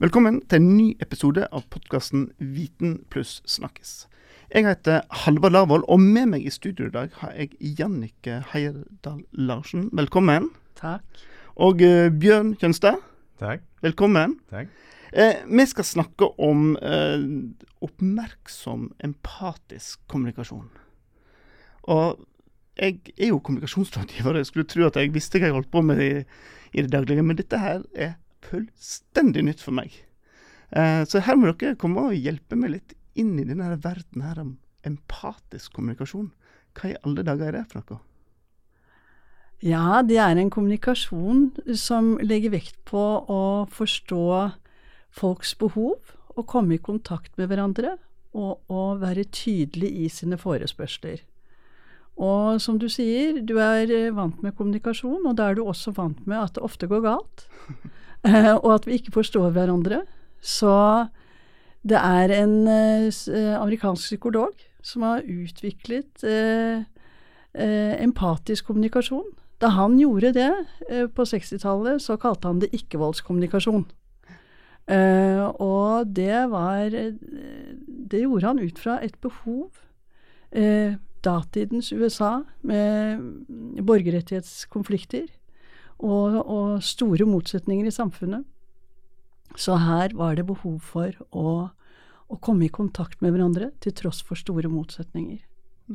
Velkommen til en ny episode av podkasten Viten pluss snakkes. Jeg heter Halvard Larvold, og med meg i studio i dag har jeg Jannike Heierdal Larsen. Velkommen. Takk. Og uh, Bjørn Kjønstad. Takk. Velkommen. Takk. Eh, vi skal snakke om eh, oppmerksom, empatisk kommunikasjon. Og jeg er jo kommunikasjonsrådgiver, jeg skulle tro at jeg visste hva jeg holdt på med i, i det daglige, men dette her er fullstendig nytt for meg. Eh, så her må dere komme og hjelpe meg litt inn i denne verden her om empatisk kommunikasjon. Hva i alle dager er det for noe? Ja, det er en kommunikasjon som legger vekt på å forstå folks behov, og komme i kontakt med hverandre, og, og være tydelig i sine forespørsler. Og som du sier, du er vant med kommunikasjon, og da er du også vant med at det ofte går galt. og at vi ikke forstår hverandre. Så det er en eh, amerikansk psykolog som har utviklet eh, eh, empatisk kommunikasjon. Da han gjorde det eh, på 60-tallet, så kalte han det ikke-voldskommunikasjon. Eh, og det var eh, Det gjorde han ut fra et behov. datidens USA med borgerrettighetskonflikter og, og store motsetninger i samfunnet. Så her var det behov for å, å, komme i kontakt med hverandre til tross for store motsetninger.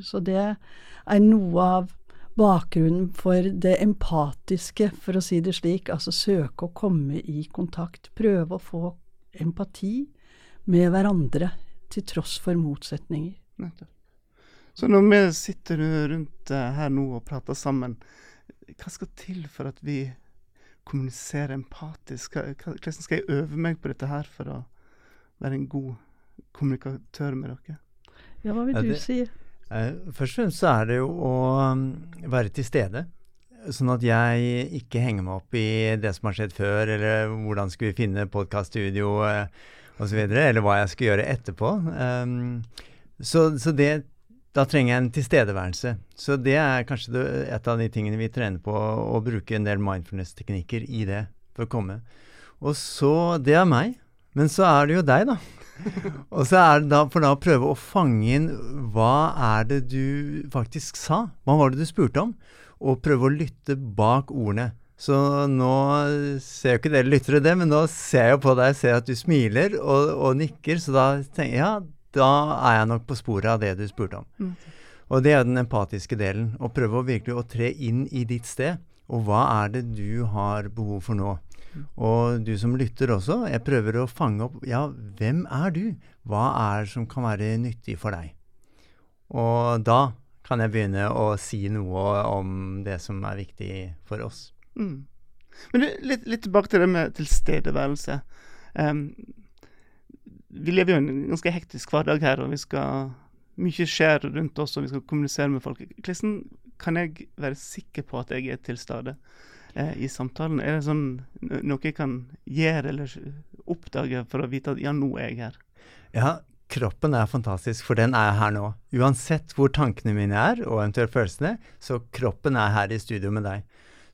Så det er noe av bakgrunnen for det empatiske, for å si det slik. Altså søke å komme i kontakt. Prøve å få empati med hverandre til tross for motsetninger. Så når vi sitter rundt her nå og prater sammen, hva skal til for at vi kommuniserer empatisk? Hvordan skal jeg øve meg på dette her for å være en god kommunikatør med dere? Ja, hva vil du det, si? Eh, først og fremst så er det jo å um, være til stede. Sånn at jeg ikke henger meg opp i det som har skjedd før, eller hvordan skal vi finne podkaststudio eh, osv., eller hva jeg skal gjøre etterpå. Um, så, så det da trenger jeg en tilstedeværelse. Så det er kanskje det, et av de tingene vi trener på, å bruke en del mindfulness-teknikker i det for å komme. Og så Det er meg. Men så er det jo deg, da. og så er det da for da å prøve å fange inn hva er det du faktisk sa? Hva var det du spurte om? Og prøve å lytte bak ordene. Så nå ser jo ikke dere lyttere det, men nå ser jeg på deg, ser at du smiler og, og nikker, så da tenker jeg ja, da er jeg nok på sporet av det du spurte om. Mm. Og det er den empatiske delen. Å prøve å virkelig å tre inn i ditt sted. Og hva er det du har behov for nå? Mm. Og du som lytter også, jeg prøver å fange opp Ja, hvem er du? Hva er det som kan være nyttig for deg? Og da kan jeg begynne å si noe om det som er viktig for oss. Mm. Men du, litt, litt, tilbake til det med tilstedeværelse. Um, vi lever jo en ganske hektisk hverdag her, og vi skal mye skjer rundt oss, og vi skal kommunisere med folk. Hvordan kan jeg være sikker på at jeg er til stede eh, i samtalen? Er det sånn noe jeg kan gjøre eller oppdage for å vite at ja, nå er jeg her? Ja, kroppen er fantastisk, for den er her nå. Uansett hvor tankene mine er, og eventuelt følelsene, så kroppen er her i studio med deg.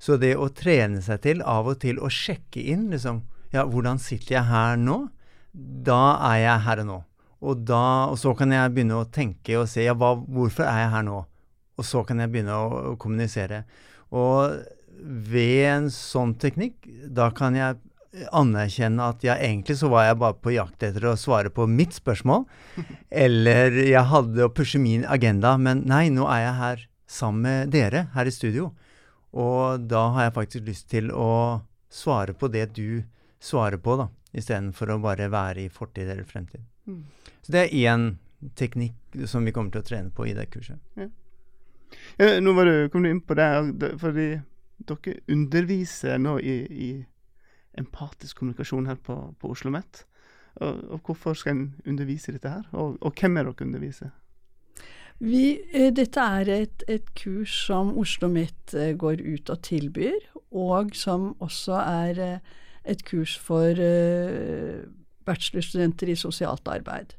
Så det å trene seg til av og til å sjekke inn, liksom Ja, hvordan sitter jeg her nå? Da er jeg her og nå. Og, da, og så kan jeg begynne å tenke og se ja, hva, hvorfor er jeg her nå? Og så kan jeg begynne å, å kommunisere. Og ved en sånn teknikk, da kan jeg anerkjenne at ja, egentlig så var jeg bare på jakt etter å svare på mitt spørsmål. Eller jeg hadde å pushe min agenda, men nei, nå er jeg her sammen med dere her i studio. Og da har jeg faktisk lyst til å svare på det du svarer på, da istedenfor å bare være i fortid eller fremtid. Mm. Så det er én teknikk som vi kommer til å trene på i det kurset. Ja. Ja, nå var du, kom du inn på det, fordi dere underviser nå i, i empatisk kommunikasjon her på, på Oslo OsloMet. Og, og, hvorfor skal en undervise i dette her, og, og hvem er dere underviser? Vi, eh, dette er et, et, kurs som Oslo OsloMet eh, går ut og tilbyr, og som også er eh, et kurs for uh, bachelorstudenter i sosialt arbeid.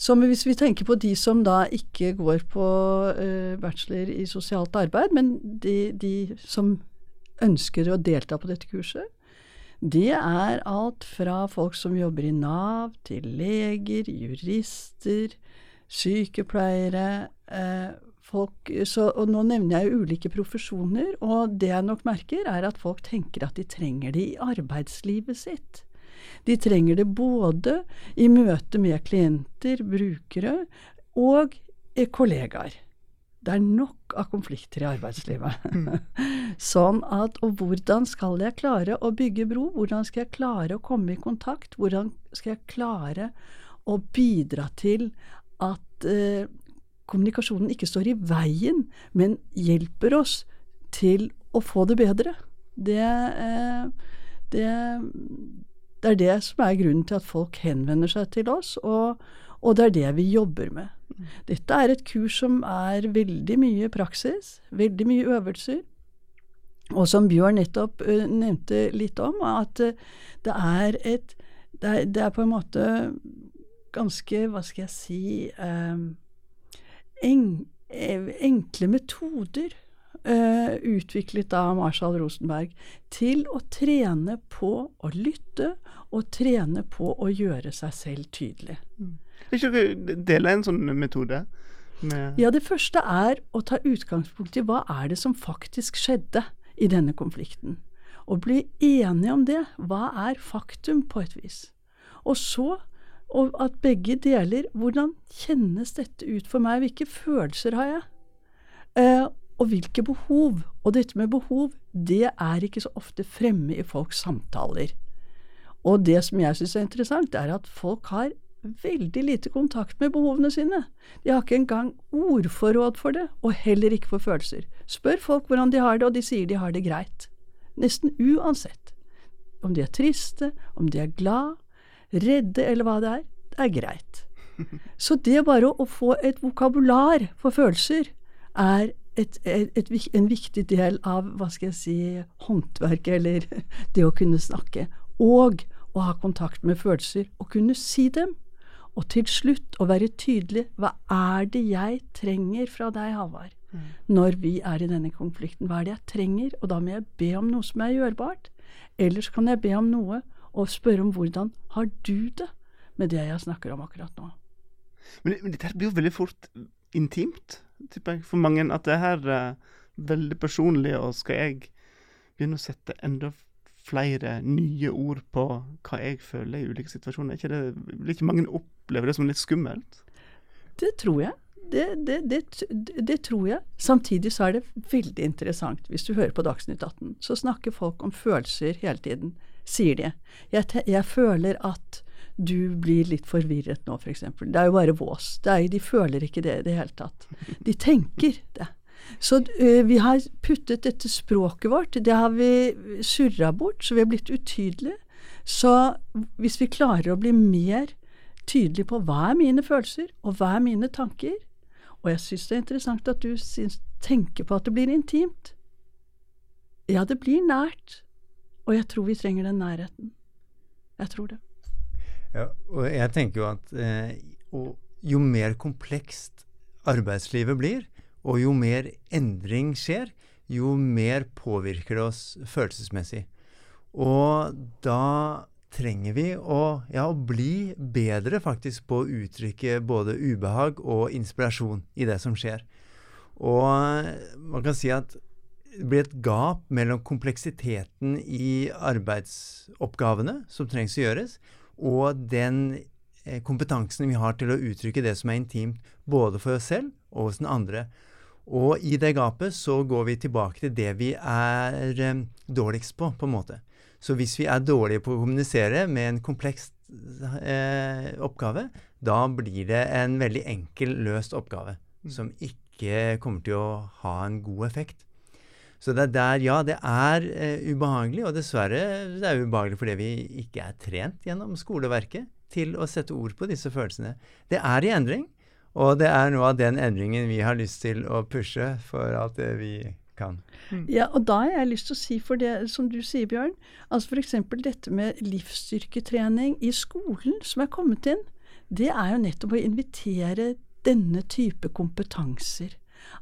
Så hvis vi tenker på de som da ikke går på uh, bachelor i sosialt arbeid, men de, de, som ønsker å delta på dette kurset, Det er alt fra folk som jobber i Nav, til leger, jurister, sykepleiere eh, folk, så, og Nå nevner jeg ulike profesjoner, og det jeg nok merker, er at folk tenker at de trenger det i arbeidslivet sitt. De trenger det både i møte med klienter, brukere, og kollegaer. Det er nok av konflikter i arbeidslivet. sånn at Og hvordan skal jeg klare å bygge bro? Hvordan skal jeg klare å komme i kontakt? Hvordan skal jeg klare å bidra til at eh, kommunikasjonen ikke står i veien, men hjelper oss til å få det bedre? Det, eh, det, det er det som er grunnen til at folk henvender seg til oss, og, og det er det vi jobber med. Dette er et kurs som er veldig mye praksis, veldig mye øvelser. Og som Bjørn nettopp uh, nevnte litt om, at uh, det er et det er, det er, på en måte ganske, hva skal jeg si um, en, enkle metoder uh, utviklet av Marshall Rosenberg til å trene på å lytte og trene på å gjøre seg selv tydelig. Mm. Vil ikke dele en sånn metode? ja, det første er å ta utgangspunkt i hva er det som faktisk skjedde i denne konflikten. Og bli enige om det. Hva er faktum, på et vis? Og så og at begge deler Hvordan kjennes dette ut for meg? Hvilke følelser har jeg? Eh, og hvilke behov? Og dette med behov, det er ikke så ofte fremme i folks samtaler. Og det som jeg syns er interessant, er at folk har veldig lite kontakt med behovene sine. De har ikke engang ordforråd for det, og heller ikke for følelser. Spør folk hvordan de har det, og de sier de har det greit. Nesten uansett. Om de er triste, om de er glad, redde eller hva det er, det er greit. Så det bare å få et vokabular for følelser er et, et, et, en viktig del av hva skal jeg si, håndverket, eller det å kunne snakke. Og å ha kontakt med følelser og kunne si dem. Og til slutt å være tydelig. Hva er det jeg trenger fra deg, Halvard, mm. når vi er i denne konflikten? Hva er det jeg trenger? Og da må jeg be om noe som er gjørbart. Ellers kan jeg be om noe og spørre om hvordan har du det med det jeg snakker om akkurat nå. Men, men dette blir jo veldig fort intimt, tipper jeg, for mange. At det her er veldig personlig, og skal jeg begynne å sette enda flere nye ord på hva jeg føler i ulike situasjoner. Ikke det, vil ikke mange oppleve det som litt skummelt? Det tror jeg. Det, det, det, det, tror jeg. Samtidig så er det veldig interessant. Hvis du hører på Dagsnytt 18, så snakker folk om følelser hele tiden, sier de. Jeg, jeg føler at du blir litt forvirret nå, f.eks. Det er jo bare vås. Er, de føler ikke det i det hele tatt. De tenker det. Så uh, vi har puttet dette språket vårt, det har vi surra bort, så vi har blitt utydelige. Så hvis vi klarer å bli mer tydelige på hva er mine følelser, og hva er mine tanker Og jeg syns det er interessant at du syns, tenker på at det blir intimt. Ja, det blir nært. Og jeg tror vi trenger den nærheten. Jeg tror det. Ja, og jeg tenker jo at eh, jo mer komplekst arbeidslivet blir, og jo mer endring skjer, jo mer påvirker det oss følelsesmessig. Og da trenger vi å, ja, å bli bedre faktisk på å uttrykke både ubehag og inspirasjon i det som skjer. Og man kan si at blir et gap mellom kompleksiteten i arbeidsoppgavene som trengs å gjøres, og den eh, kompetansen vi har til å uttrykke det som er intimt, både for oss selv og hos den andre. Og i det gapet så går vi tilbake til det vi er um, dårligst på, på en måte. Så hvis vi er dårlige på å kommunisere med en kompleks eh, oppgave, da blir det en veldig enkel, løst oppgave mm. som ikke kommer til å ha en god effekt. Så det er der, ja, det er uh, ubehagelig, og dessverre det er ubehagelig fordi vi ikke er trent gjennom skoleverket til å sette ord på disse følelsene. Det er i endring. Og det er noe av den endringen vi har lyst til å pushe for alt det vi kan. Mm. Ja, og da har jeg lyst til å si for det som du sier, Bjørn, altså f.eks. dette med livsstyrketrening i skolen som er kommet inn, det er jo nettopp å invitere denne type kompetanser.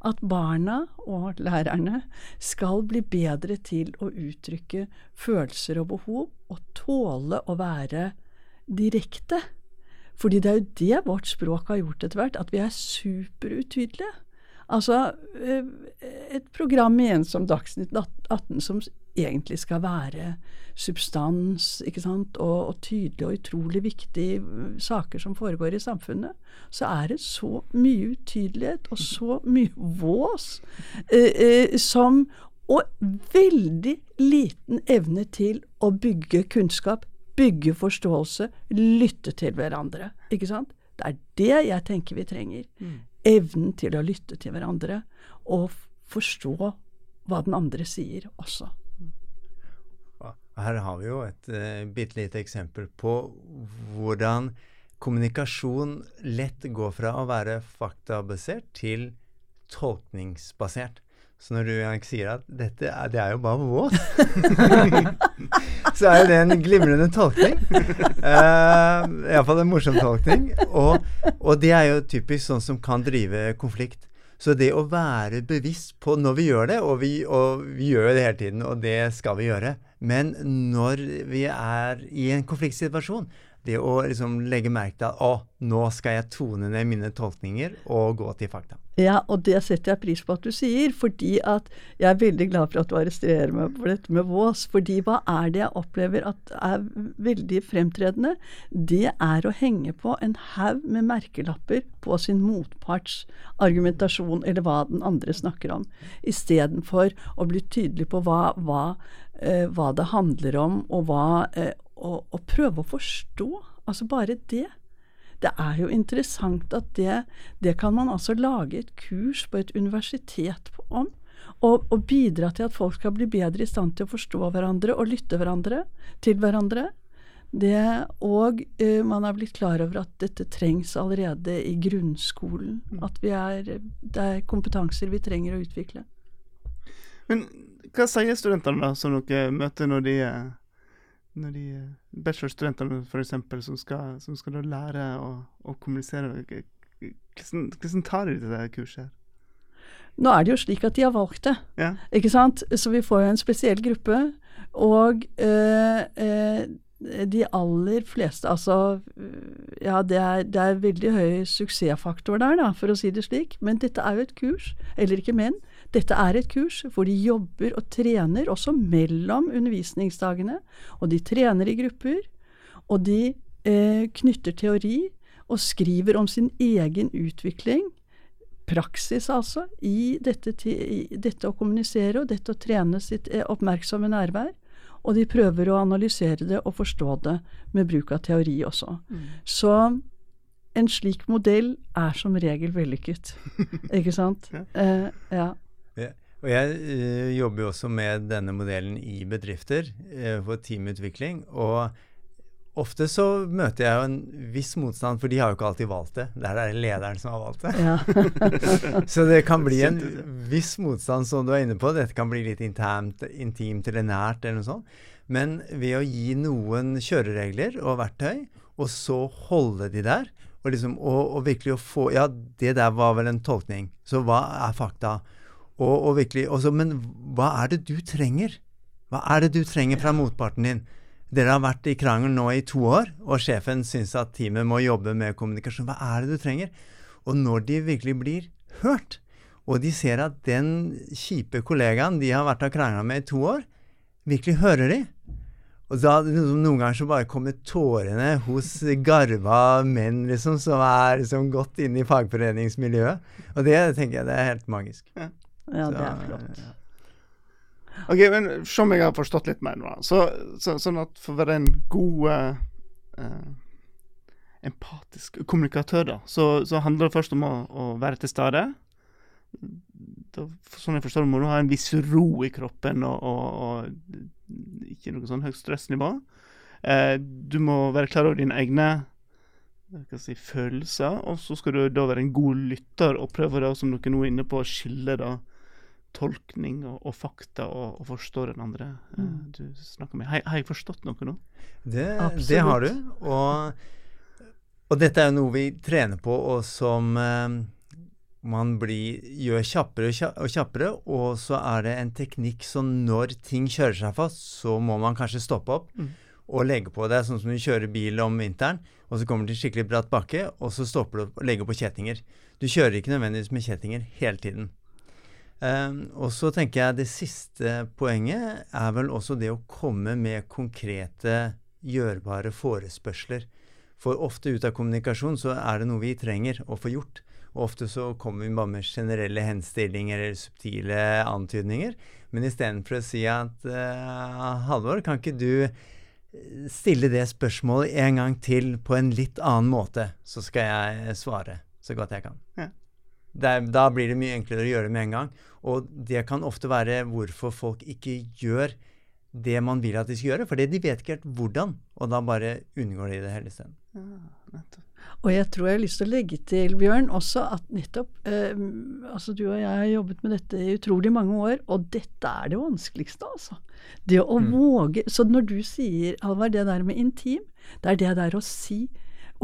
At barna og lærerne skal bli bedre til å uttrykke følelser og behov, og tåle å være direkte. Fordi det er jo det vårt språk har gjort etter hvert, at vi er superutydelige. Altså, eh, et program igjen som Dagsnytt 18 som egentlig skal være substans ikke sant, og, og tydelige og utrolig viktige saker som foregår i samfunnet, så er det så mye utydelighet og så mye vås eh, eh, som Og veldig liten evne til å bygge kunnskap, bygge forståelse, lytte til hverandre. Ikke sant? Det er det jeg tenker vi trenger. Mm. Evnen til å lytte til hverandre og forstå hva den andre sier også. Her har vi jo et uh, bitte lite eksempel på hvordan kommunikasjon lett går fra å være faktabasert til tolkningsbasert. Så når du Jank, sier at dette er, det er jo bare våt, så er det en glimrende tolkning. Uh, Iallfall en morsom tolkning. Og, og, det er jo typisk sånn som kan drive konflikt. Så det å være bevisst på når vi gjør det, og vi, og vi gjør det hele tiden, og det skal vi gjøre, men når vi er i en konfliktsituasjon, det å liksom legge merke til at å, nå skal jeg tone ned mine tolkninger og gå til fakta. Ja, og det setter jeg pris på at du sier, fordi at jeg er veldig glad for at du arresterer meg på dette med vås. Fordi hva er det jeg opplever at er veldig fremtredende? Det er å henge på en haug med merkelapper på sin motparts argumentasjon, eller hva den andre snakker om, istedenfor å bli tydelig på hva, hva, eh, hva det handler om, og hva eh, og, å prøve å forstå. Altså bare det. Det er jo interessant at det, det kan man altså lage et kurs på et universitet om. Og, og, bidra til at folk skal bli bedre i stand til å forstå hverandre og lytte hverandre, til hverandre. Det, og uh, man er blitt klar over at dette trengs allerede i grunnskolen. at At er, det er kompetanser vi trenger å utvikle. Men hva sier studentene da, som dere møter når de når de eh, bachelorstudentene f.eks. Som, skal, som skal lære å, å kommunisere hvordan, hvordan tar de det kurset? Nå er det jo slik at de har valgt det, ja. ikke sant? Så vi får jo en spesiell gruppe. Og øh, øh, de aller fleste Altså, ja, det er, det er veldig høy suksessfaktor der, da, for å si det slik. Men dette er jo et kurs, eller ikke men. Dette er et kurs hvor de jobber og trener også mellom undervisningsdagene. Og de trener i grupper, og de eh, knytter teori og skriver om sin egen utvikling. Praksis, altså, i dette, i dette å kommunisere og dette å trene sitt eh, oppmerksomme nærvær. Og de prøver å analysere det og forstå det med bruk av teori også. Mm. Så en slik modell er som regel vellykket. Ikke sant? ja. Eh, ja. Og jeg uh, jobber jo også med denne modellen i bedrifter uh, for teamutvikling. Og ofte så møter jeg jo en viss motstand, for de har jo ikke alltid valgt det. Det er det lederen som har valgt det. Ja. så det kan bli en viss motstand, som du er inne på. Dette kan bli litt intimt, intimt eller nært eller noe sånt. Men ved å gi noen kjøreregler og verktøy, og så holde de der, og, liksom, og, og virkelig å få Ja, det der var vel en tolkning. Så hva er fakta? Og, og virkelig, også, men hva er det du trenger? Hva er det du trenger fra motparten din? Dere har vært i krangel nå i to år, og sjefen syns at teamet må jobbe med kommunikasjon. Hva er det du trenger? Og når de virkelig blir hørt, og de ser at den kjipe kollegaen de har vært og krangla med i to år, virkelig hører de, og da liksom, Noen ganger så bare kommer tårene hos garva menn liksom, som er liksom, godt inne i fagforeningsmiljøet. Og det tenker jeg det er helt magisk. Ja. Ja, det er flott. Ok, men Se om jeg har forstått litt mer nå. Så, så, sånn at for å være en god eh, empatisk kommunikatør, da, så, så, handler det først om å, å være til stede. Da, sånn jeg forstår det, må du ha en viss ro i kroppen og, og, og ikke noe sånn høyt stressnivå. Eh, du må være klar over dine egne si, følelser, og så skal du da være en god lytter og prøve, da, som dere nå er inne på, å skille da tolkning og, og fakta og, og, forstå den andre eh, mm. du snakker med. Har, har, jeg forstått noe nå? Det, det har du. Og, og, dette er jo noe vi trener på, og som, eh, man blir, gjør kjappere og kjappere, og så er det en teknikk som når ting kjører seg fast, så må man kanskje stoppe opp Mm. og legge på det, er sånn som du kjører bil om vinteren, og så kommer du til skikkelig bratt bakke, og så stopper du opp og legger på kjettinger. Du kjører ikke nødvendigvis med kjettinger hele tiden. Ehm, og så tenker jeg det siste poenget er vel også det å komme med konkrete, gjørbare forespørsler. For ofte ut av kommunikasjon så er det noe vi trenger å få gjort. Og ofte så kommer vi bare med generelle henstillinger eller subtile antydninger. Men istedenfor å si at uh, Halvor, kan ikke du eh, stille det spørsmålet en gang til på en litt annen måte, så skal jeg svare så godt jeg kan. Ja. Er, da blir det mye enklere å gjøre det med en gang. Og det kan ofte være hvorfor folk ikke gjør det man vil at de skal gjøre, fordi de vet ikke helt hvordan, og da bare unngår de det hele stedet. Ja. Og jeg tror jeg har lyst til å legge til, Bjørn, også at nettopp eh, Altså, du og jeg har jobbet med dette i utrolig mange år, og dette er det vanskeligste, altså. Det å Mm. våge Så når du sier, Halvard, det der med intim, det er det der å si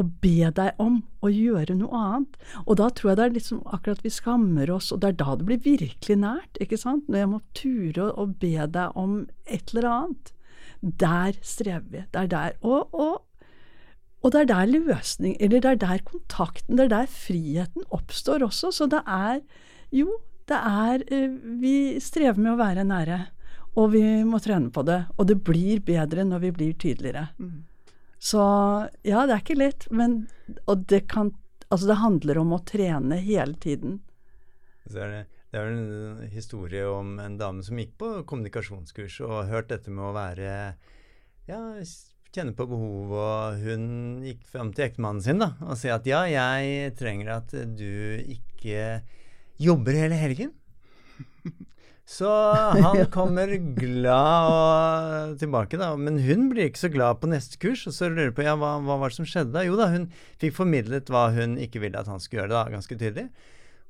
og be deg om å gjøre noe annet. Og da tror jeg det er liksom akkurat vi skammer oss, og det er da det blir virkelig nært, ikke sant? Når jeg må ture å be deg om et eller annet. Der strever vi. Det er der. Og, og og det er der løsning, eller det er der kontakten, det er der friheten oppstår også. Så det er Jo, det er eh, Vi strever med å være nære, og vi må trene på det. Og det blir bedre når vi blir tydeligere. Mm. Så ja, det er ikke lett, men Og det kan Altså, det handler om å trene hele tiden. Så er det, det er en historie om en dame som gikk på kommunikasjonskurs og hørt dette med å være ja, kjenne på behov, og hun gikk fram til ektemannen sin da, og sa at ja, jeg trenger at du ikke jobber hele helgen. Så han kommer glad tilbake, da. Men hun blir ikke så glad på neste kurs. Og så lurer jeg på ja, hva, hva var det som skjedde da? Jo da, hun fikk formidlet hva hun ikke ville at han skulle gjøre, da, ganske tydelig.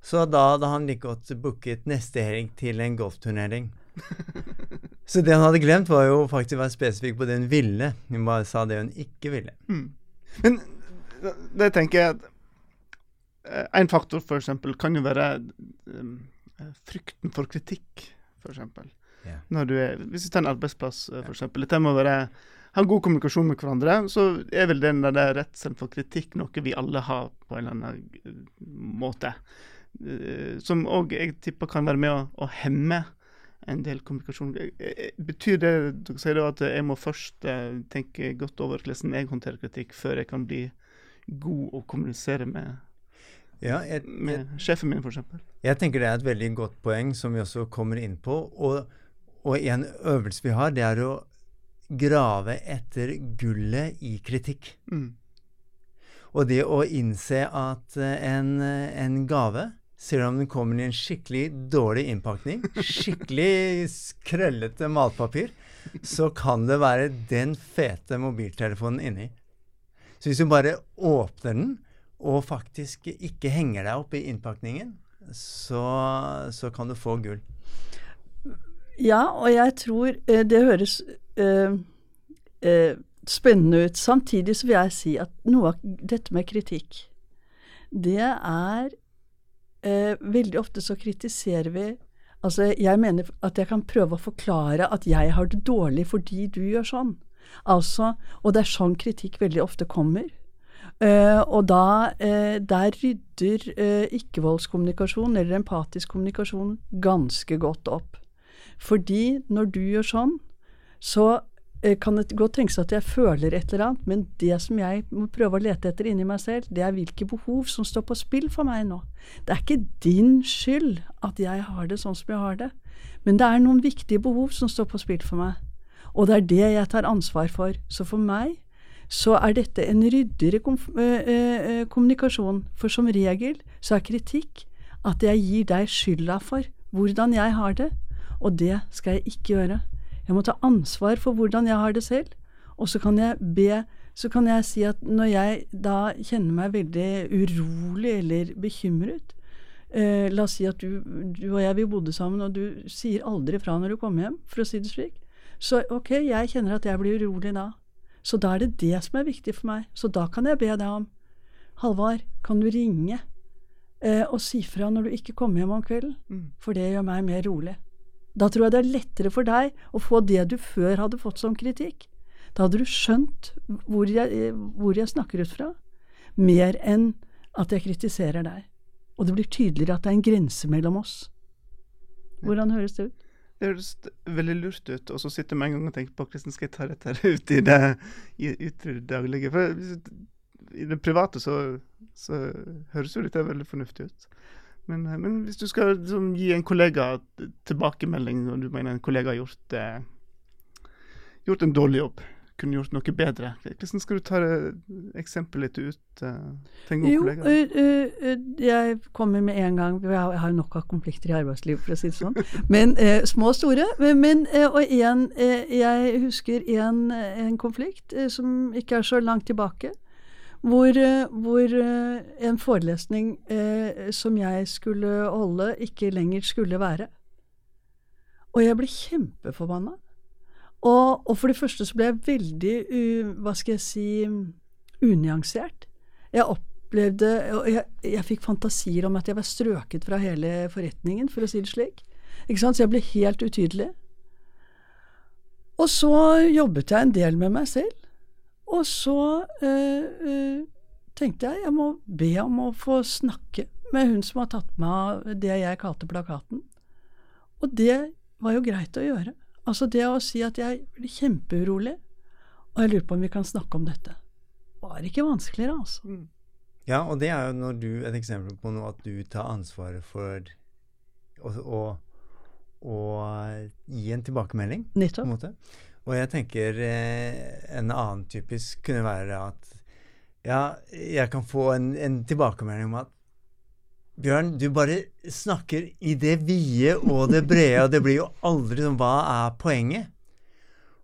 Så da hadde han like godt booket neste helg til en golfturnering. Så det han hadde glemt, var jo faktisk å være spesifikk på det hun ville. Hun bare sa det hun ikke ville. Mm. Men det tenker jeg at eh, En faktor eksempel kan jo være um, frykten for kritikk. Når du er, hvis vi tar en arbeidsplass, f.eks. for eksempel. Dette med å være, ha god kommunikasjon med hverandre, så er vel den der redselen for kritikk noe vi alle har på en eller annen eh, måte. Eh, Som òg jeg tipper kan være med å, å hemme en del kommunikasjon. Eh, eh, Betyr det dere sier da at jeg må først eh, tenke godt over hvordan jeg håndterer kritikk, før jeg kan bli god å kommunisere med, Ja, jeg, med sjefen min, f.eks.? jeg tenker det er et veldig godt poeng som vi også kommer inn på. Og, og en øvelse vi har, det er å grave etter gullet i kritikk. Mm. Og det å innse at eh, en, en gave, selv om den kommer i en skikkelig dårlig innpakning, skikkelig krøllete matpapir, så kan det være den fete mobiltelefonen inni. Så hvis du bare åpner den, og faktisk ikke henger deg opp i innpakningen, så, så kan du få gull. Ja, og jeg tror eh, det høres øh, øh, spennende ut. Samtidig så vil jeg si at noe av dette med kritikk, det er øh, Veldig ofte så kritiserer vi Altså, jeg mener at jeg kan prøve å forklare at jeg har det dårlig fordi du gjør sånn. Altså, og det er sånn kritikk veldig ofte kommer. Eh, og da uh, der rydder uh, ikke-voldskommunikasjon eller empatisk kommunikasjon ganske godt opp. Fordi når du gjør sånn, så kan det godt tenkes at jeg føler et eller annet, men det som jeg må prøve å lete etter inni meg selv, det er hvilke behov som står på spill for meg nå. Det er ikke din skyld at jeg har det sånn som jeg har det, men det er noen viktige behov som står på spill for meg. Og det er det jeg tar ansvar for. Så for meg så er dette en ryddigere kom øh, kommunikasjon. For som regel så er kritikk at jeg gir deg skylda for hvordan jeg har det, og det skal jeg ikke gjøre. Jeg må ta ansvar for hvordan jeg har det selv, og så kan jeg be så kan jeg si at når jeg da kjenner meg veldig urolig eller bekymret eh, La oss si at du, du og jeg vi bodde sammen, og du sier aldri fra når du kommer hjem, for å si det slik. Så ok, jeg kjenner at jeg blir urolig da. Så da er det det som er viktig for meg. Så da kan jeg be deg om Halvard, kan du ringe eh, og si fra når du ikke kommer hjem om kvelden, Mm. for det gjør meg mer rolig. Da tror jeg det er lettere for deg å få det du før hadde fått som kritikk. Da hadde du skjønt hvor jeg, eh, hvor jeg snakker ut fra, mer enn at jeg kritiserer deg. Og det blir tydeligere at det er en grense mellom oss. Hvordan høres det ut? Det høres veldig lurt ut, og så sitter jeg med en gang og tenker på hvordan skal jeg ta dette her ut i det, i, ut i det daglige. For i det private så, så høres jo dette veldig fornuftig ut. Men, eh, men hvis du skal liksom, gi en kollega tilbakemelding, og du mener en kollega har gjort, eh, gjort en dårlig jobb, kunne gjort noe bedre, hvordan skal du ta det eksempelet litt ut eh, til en god Jo, kollega? uh, ø, jeg kommer med en gang Jeg har nok av konflikter i arbeidslivet, for å si det sånn. Men uh, små og store. Men, eh, og en, eh, jeg husker en, en konflikt eh, som ikke er så langt tilbake. Hvor, eh, hvor eh, en forelesning eh, som jeg skulle holde, ikke lenger skulle være. Og jeg ble kjempeforbanna. Og, og for det første så ble jeg veldig, uh, hva skal jeg si, unyansert. Jeg opplevde Og jeg, jeg fikk fantasier om at jeg var strøket fra hele forretningen, for å si det slik. Ikke sant? Så jeg ble helt utydelig. Og så jobbet jeg en del med meg selv. Og så øh, øh, tenkte jeg jeg må be om å få snakke med hun som har tatt meg av det jeg kalte plakaten. Og det var jo greit å gjøre. Altså det å si at jeg blir kjempeurolig, og jeg lurer på om vi kan snakke om dette. Var ikke vanskeligere, altså. Mm. Ja, og det er jo når du, et eksempel på noe at du tar ansvaret for å, å, å gi en tilbakemelding, på en måte. Og jeg tenker eh, en annen typisk kunne være at ja, jeg kan få en, en tilbakemelding om at Bjørn, du bare snakker i det vide og det brede, og det blir jo aldri sånn Hva er poenget?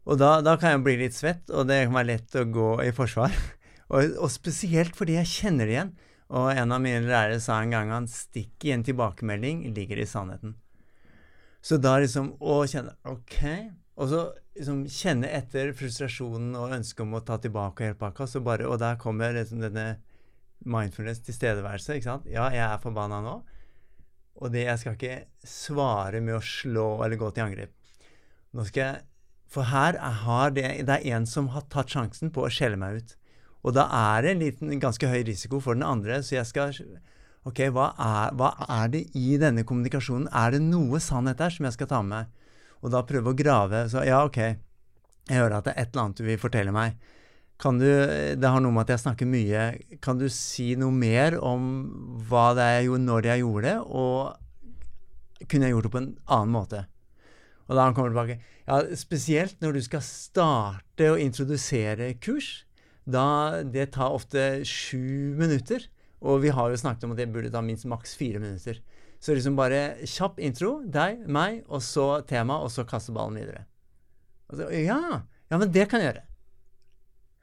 Og da, da kan jeg bli litt svett, og det kan være lett å gå i forsvar. Og, og spesielt fordi jeg kjenner det igjen. Og en av mine lærere sa en gang han stikk i en tilbakemelding ligger i sannheten. Så da liksom å kjenne OK. Og så liksom kjenne etter frustrasjonen og ønsket om å ta tilbake hele pakka. Så bare, og der kommer liksom denne mindfulness, tilstedeværelse. ikke sant? Ja, jeg er forbanna nå. Og det, jeg skal ikke svare med å slå eller gå til angrep. Nå skal jeg For her er, det, det er en som har tatt sjansen på å skjelle meg ut. Og da er det en liten, ganske høy risiko for den andre, så jeg skal Ok, hva er, hva er det i denne kommunikasjonen? Er det noe sannhet der som jeg skal ta med? Og da prøve å grave. Så ja, ok, jeg hører at det er et eller annet du vil fortelle meg. Kan du, Det har noe med at jeg snakker mye. Kan du si noe mer om hva det er jeg gjorde, når jeg gjorde det, og kunne jeg gjort det på en annen måte? Og da han kommer tilbake Ja, spesielt når du skal starte å introdusere kurs. Da Det tar ofte sju minutter. Og vi har jo snakket om at det burde ta minst maks fire minutter. Så liksom bare kjapp intro, deg, meg, og så tema, og så kaste ballen videre. Så, ja, ja, men det kan jeg gjøre.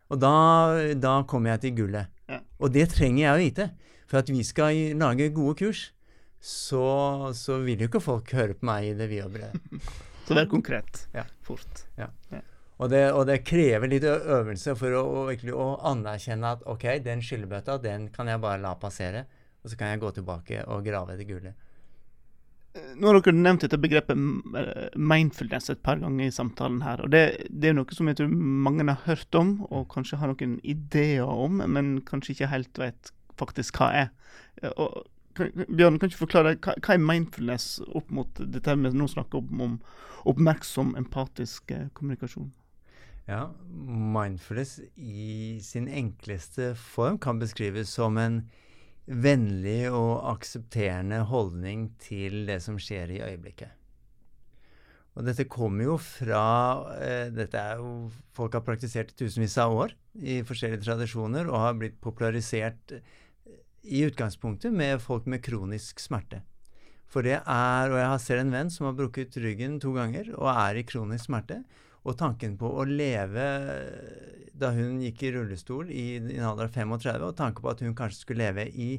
Og da, da kommer jeg til gullet. Ja. Og det trenger jeg å vite. For at vi skal lage gode kurs, så, så vil jo ikke folk høre på meg i det vide og brede. Så vær konkret. Ja. Fort. Og det, og det krever litt øvelse for å, å, virkelig å anerkjenne at ok, den skyllebøtta, den kan jeg bare la passere. Og så kan jeg gå tilbake og grave etter gullet. Nå har dere nevnt dette begrepet eh, mindfulness et par ganger i samtalen her. og Det, det er noe som jeg tror mange har hørt om, og kanskje har noen ideer om, men kanskje ikke helt vet faktisk hva er. Eh, Og, Bjørn, kan ikke forklare hva, hva er mindfulness opp mot dette vi nå snakker om, om oppmerksom, empatisk eh, kommunikasjon? Ja, mindfulness i sin enkleste form kan beskrives som en vennlig og aksepterende holdning til det som skjer i øyeblikket. Og dette kommer jo fra eh, Dette er jo Folk har praktisert i tusenvis av år i forskjellige tradisjoner og har blitt popularisert eh, i utgangspunktet med folk med kronisk smerte. For det er Og jeg har ser en venn som har brukket ryggen to ganger og er i kronisk smerte. Og tanken på å leve da hun gikk i rullestol i, i en alder av 35, og tanken på at hun kanskje skulle leve i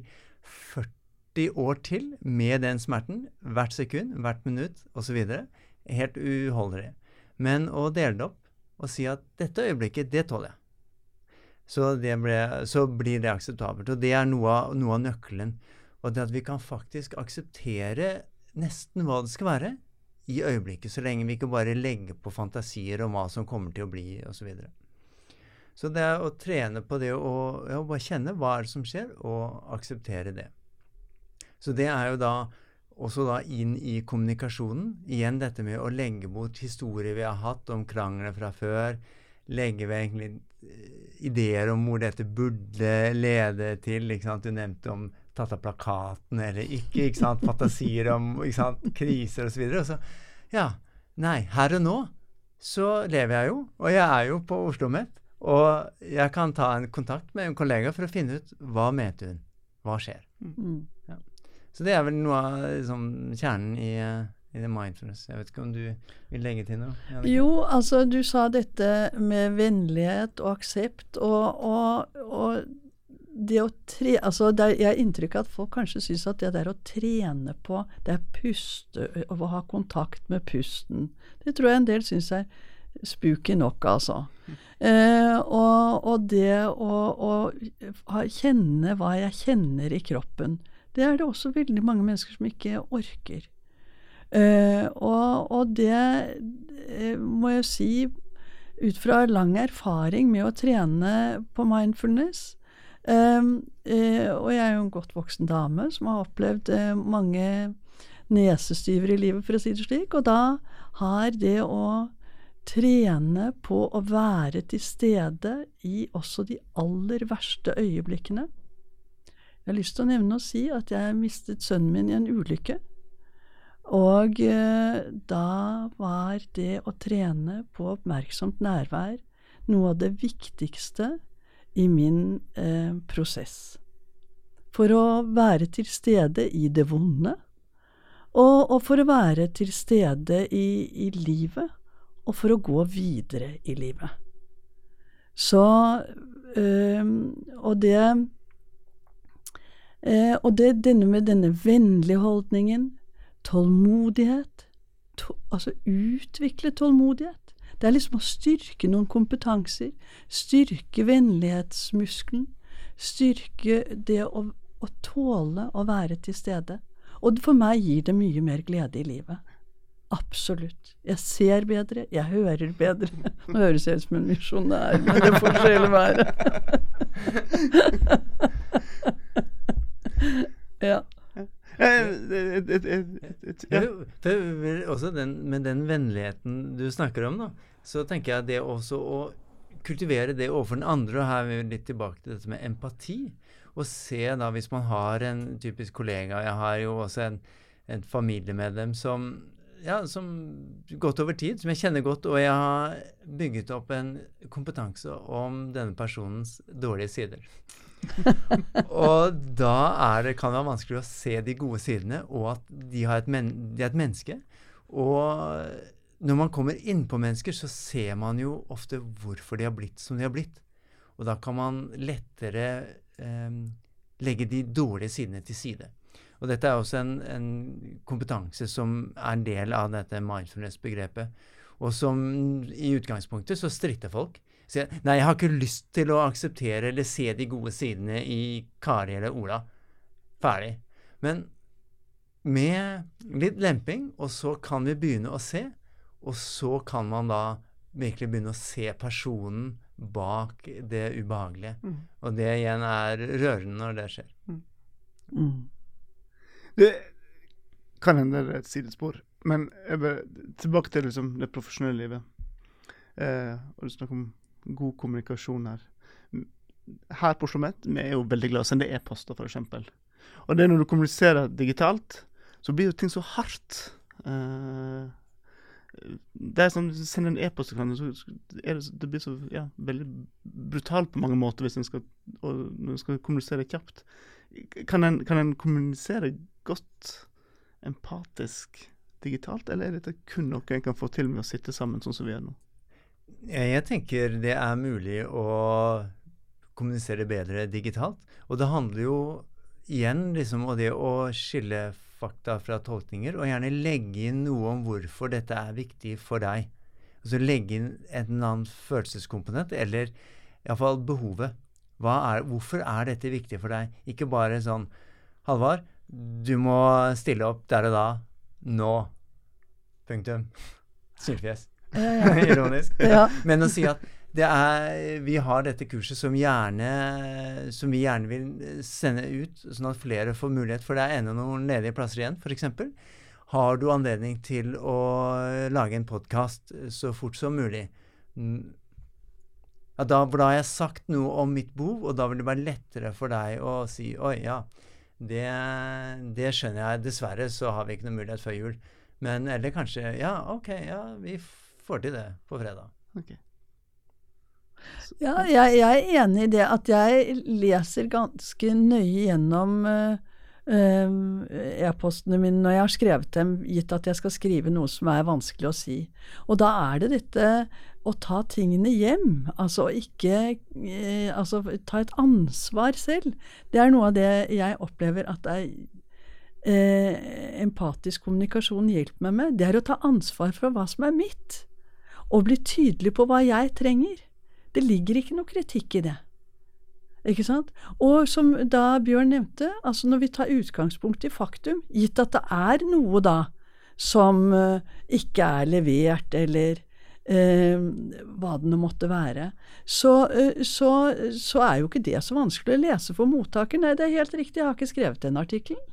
40 år til med den smerten, hvert sekund, hvert minutt osv., helt uholdelig. Men å dele det opp og si at dette øyeblikket, det tåler jeg. Så, ble, så blir det akseptabelt. Og det er noe av, noe av nøkkelen. Og det at vi kan faktisk akseptere nesten hva det skal være i øyeblikket, så lenge vi ikke bare legger på fantasier om hva som kommer til å bli, osv. Så, videre. så det er å trene på det å ja, bare kjenne hva som skjer, og akseptere det. Så det er jo da også da inn i kommunikasjonen. Igjen dette med å legge bort historier vi har hatt om krangler fra før. Legge ved egentlig eh, ideer om hvor dette burde lede til. Du nevnte om tatt av plakaten eller ikke. ikke sant? Fantasier om ikke sant? kriser osv. Og, så og så Ja. Nei. Her og nå så lever jeg jo, og jeg er jo på Oslo OsloMet. Og jeg kan ta en kontakt med en kollega for å finne ut hva mente hun. Hva skjer? Mm. Ja. Så det er vel noe av liksom, kjernen i, i det mindfulness. Jeg vet ikke om du vil legge til noe? Jo, altså du sa dette med vennlighet og aksept, og, og, og det å tre, altså det Jeg har inntrykk av at folk kanskje syns at det der å trene på, det er puste, å ha kontakt med pusten, det tror jeg en del syns er spooky nok, altså. Eh, og, og, det å, å, kjenne hva jeg kjenner i kroppen, det er det også veldig mange mennesker som ikke orker. Eh, og, og, det uh, må jeg si, ut fra lang erfaring med å trene på mindfulness uh, Og jeg er jo en godt voksen dame som har opplevd mange nesestyver i livet, for å si det slik. Og da har det å trene på å være til stede i også de aller verste øyeblikkene jeg har lyst til å nevne og si at jeg mistet sønnen min i en ulykke. Og eh, da var det å trene på oppmerksomt nærvær noe av det viktigste i min eh, prosess. For å være til stede i det vonde, og, og for å være til stede i, i, livet, og for å gå videre i livet. Så øh, Og det Eh, og det denne med denne vennlige holdningen, tålmodighet to, Altså utvikle tålmodighet. Det er liksom å styrke noen kompetanser. Styrke vennlighetsmuskelen. Styrke det å, å tåle å være til stede. Og for meg gir det mye mer glede i livet. Absolutt. Jeg ser bedre, jeg hører bedre. Nå høres jeg ut som en misjonær, men det får sjelen være. ja. Også den, med den vennligheten du snakker om, da, så tenker jeg det også å kultivere det overfor den andre, og her er vi litt tilbake til dette med empati. Og se da, hvis man har en typisk kollega Jeg har jo også en, en familiemedlem som ja, som gått over tid, som jeg kjenner godt, og jeg har bygget opp en kompetanse om denne personens dårlige sider. og da det, kan det være vanskelig å se de gode sidene, og at de, men, de, er et menneske. Og når man kommer innpå mennesker, så ser man jo ofte hvorfor de har blitt som de har blitt. Og da kan man lettere eh, legge de dårlige sidene til side. Og dette er også en, en kompetanse som er en del av dette mindfulness-begrepet. Og som i utgangspunktet så stritter folk. Så jeg, nei, jeg har ikke lyst til å akseptere eller se de gode sidene i Kari eller Ola. Ferdig. Men med litt lemping, og så kan vi begynne å se, og så kan man da virkelig begynne å se personen bak det ubehagelige. Mm. Og det igjen er rørende når det skjer. Mm. Mm. Det kan hende det er et sidespor, men vil, tilbake til liksom, det profesjonelle livet. Eh, og du snakker om god kommunikasjon her. Her på Oslo Met, vi er jo veldig glad i å sende e-poster, f.eks. Og det er når du kommuniserer digitalt, så blir jo ting så hardt. Uh, det er sånn, Du sender en e-post så er det, det blir så ja, veldig brutalt på mange måter hvis en skal, skal kommunisere kjapt. Kan en, kan en kommunisere godt empatisk digitalt, eller er dette kun noe en kan få til med å sitte sammen sånn som vi er nå? Jeg tenker det er mulig å kommunisere bedre digitalt. Og det handler jo igjen liksom om det å skille fakta fra tolkninger, og gjerne legge inn noe om hvorfor dette er viktig for deg. Altså legge inn en eller annen følelseskomponent, eller iallfall behovet. Er, hvorfor er dette viktig for deg? Ikke bare sånn Halvard, du må stille opp der og da. Nå. Punktum. Ja. Ironisk. Ja. Men å si at er, vi har dette kurset som, gjerne, som vi gjerne vil sende ut, sånn at flere får mulighet, for det er ennå noen ledige plasser igjen, f.eks. Har du anledning til å lage en podkast så fort som mulig? Mm. Ja, da, da har jeg sagt noe om mitt behov, og da vil det være lettere for deg å si oi, ja, det, det skjønner jeg. Dessverre så har vi ikke noen mulighet før jul. Men eller kanskje Ja, OK, ja, vi får til det på fredag. Ok. Ja, jeg, jeg er enig i det at jeg leser ganske nøye gjennom uh, e-postene mine når jeg har skrevet dem, gitt at jeg skal skrive noe som er vanskelig å si. Og da er det dette å ta tingene hjem, altså ikke eh, Altså ta et ansvar selv. Det er noe av det jeg opplever at er eh, empatisk kommunikasjon hjelper meg med. Det er å ta ansvar for hva som er mitt, og bli tydelig på hva jeg trenger. Det ligger ikke noe kritikk i det. Ikke sant? Og som da Bjørn nevnte, altså når vi tar utgangspunkt i faktum, gitt at det er noe da som eh, ikke er levert, eller eh, hva det nå måtte være, så, eh, så, så er jo ikke det så vanskelig å lese for mottaker. Nei, det er helt riktig, jeg har ikke skrevet den artikkelen.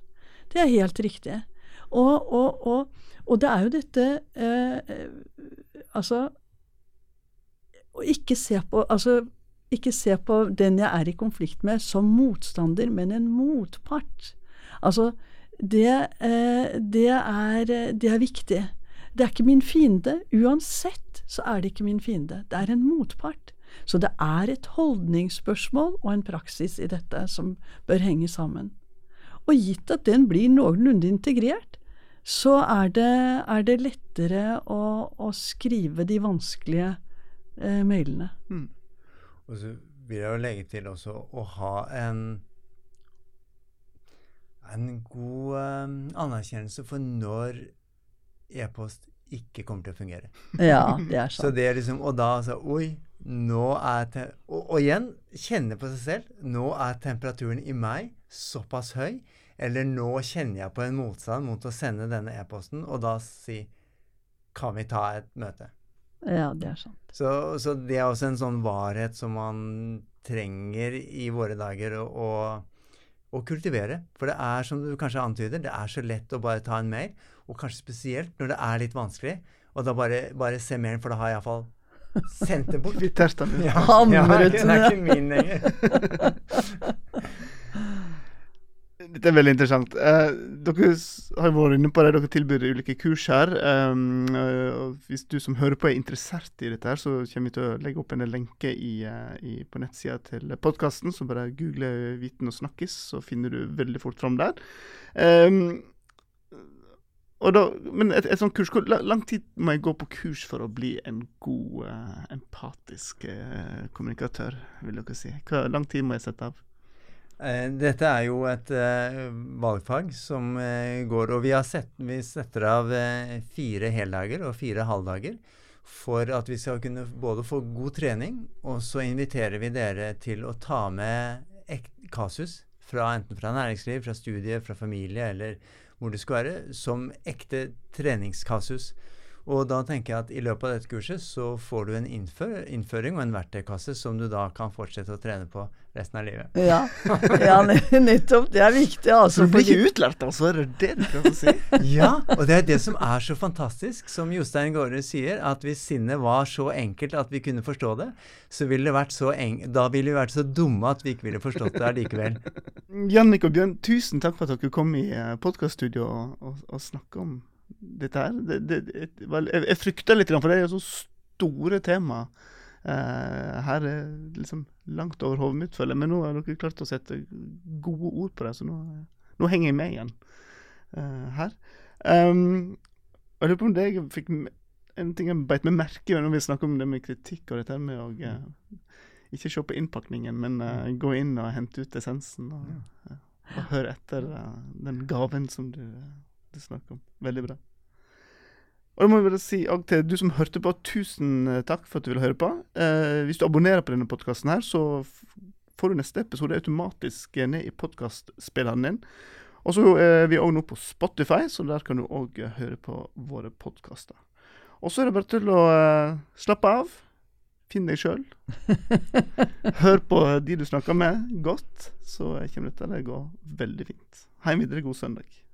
Det er helt riktig. Og, og, og, og det er jo dette eh, Altså å ikke se på Altså ikke se på den jeg er i konflikt med som motstander, men en motpart. Altså, det, eh, det, er, det er viktig. Det er ikke min fiende. Uansett så er det ikke min fiende. Det er en motpart. Så det er et holdningsspørsmål og en praksis i dette som bør henge sammen. Og gitt at den blir noenlunde integrert, så er det, er det lettere å, å, skrive de vanskelige eh, mailene. Mm. Og så vil jeg jo legge til også å ha en en god um, anerkjennelse for når e-post ikke kommer til å fungere. Ja, det er sant. Så det er liksom, Og da altså Oi, nå er og, og igjen, kjenne på seg selv. Nå er temperaturen i meg såpass høy. Eller nå kjenner jeg på en motstand mot å sende denne e-posten, og da si Kan vi ta et møte? Ja, det er sant. Så, så, det er også en sånn varhet som man trenger i våre dager å, å, å, kultivere. For det er, som du kanskje antyder, det er så lett å bare ta en mail, og kanskje spesielt når det er litt vanskelig. Og da bare, bare se mailen, for da har jeg iallfall sendt det bort. Kvittert den ut. Ja, ja, det er ikke min lenger. Dette er veldig interessant. Eh, dere har vært inne på det, dere tilbyr ulike kurs her. Um, hvis du som hører på er interessert i dette, her, så kommer vi til å legge opp en lenke i, eh, i, på nettsida til podkasten. Så bare google 'Viten og snakkis', så finner du veldig fort fram der. Um, da, men et, et sånt kurs, hvor lang tid må jeg gå på kurs for å bli en god, eh, empatisk eh, kommunikatør, vil dere si? Hvor lang tid må jeg sette av? Eh, Dette er jo et uh, valgfag som uh, går Og vi, sett, vi setter av uh, fire heldager og fire halvdager for at vi skal kunne både få god trening, og så inviterer vi dere til å ta med kasus, fra, enten fra næringsliv, fra studie, fra familie eller hvor det skal være, som ekte treningskasus. Og da tenker jeg at i løpet av dette kurset så får du en innfør, innføring og en verktøykasse som du da kan fortsette å trene på resten av livet. Ja, ja ne- nettopp. Det er viktig, altså. Så du blir ikke utlært, altså? Er det det du prøver å si? Ja, og det er det som er så fantastisk, som Jostein Gaarder sier, at hvis sinnet var så enkelt at vi kunne forstå det, så ville det vært så eng da ville vi vært så dumme at vi ikke ville forstått det allikevel. Jannik og Bjørn, tusen takk for at dere kom i podkaststudio og, og, og snakka om dette her. Det, det, jeg, jeg frykter litt, for det er jo så store tema. Eh, her er liksom langt over hodet mitt, føler jeg. Men nå har dere klart å sette gode ord på det, så nå, nå henger jeg med igjen eh, her. Um, jeg lurer på om det jeg fikk en ting jeg beit meg merke i når vi snakker om det med kritikk og dette med å eh, ikke se på innpakningen, men eh, gå inn og hente ut essensen. Og, eh, og høre etter eh, den gaven som du, du snakker om. Veldig bra. Og da må jeg bare si til du som hørte på, tusen eh, takk for at du ville høre på. Eh, hvis du abonnerer på denne podkasten her, så får du neste episode automatisk eh, ned i podkastspilleren din. Og så er vi òg nå på Spotify, så der kan du òg høre på våre podkaster. Og så er det bare til å eh, slappe av. Finn deg sjøl. Hør på de du snakker med, godt. Så kommer dette til å gå veldig fint. Ha en videre god søndag.